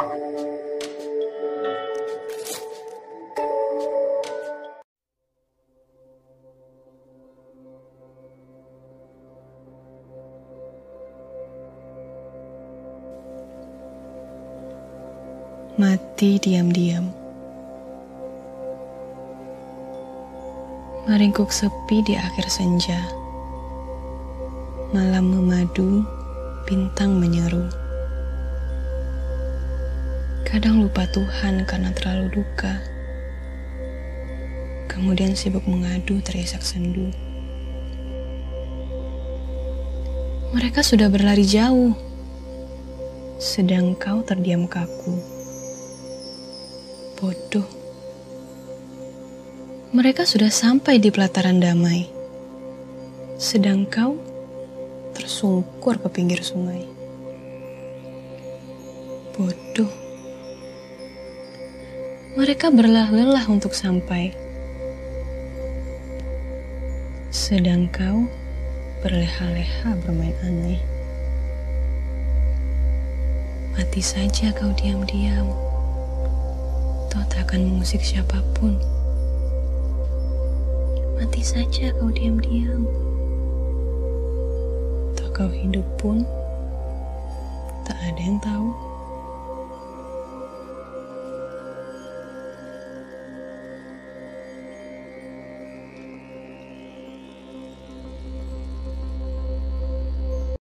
Mati diam-diam. Meringkuk sepi di akhir senja. Malam memadu, bintang menyeru. Kadang lupa Tuhan karena terlalu duka. Kemudian sibuk mengadu terisak sendu. Mereka sudah berlari jauh, sedang kau terdiam kaku bodoh. Mereka sudah sampai di pelataran damai, sedang kau tersungkur ke pinggir sungai. Bodoh. Mereka berlah-lelah untuk sampai, sedang kau berleha-leha bermain aneh. Mati saja kau diam-diam toh tak akan mengusik siapa pun. Mati saja kau diam-diam. Toh kau hidup pun tak ada yang tahu.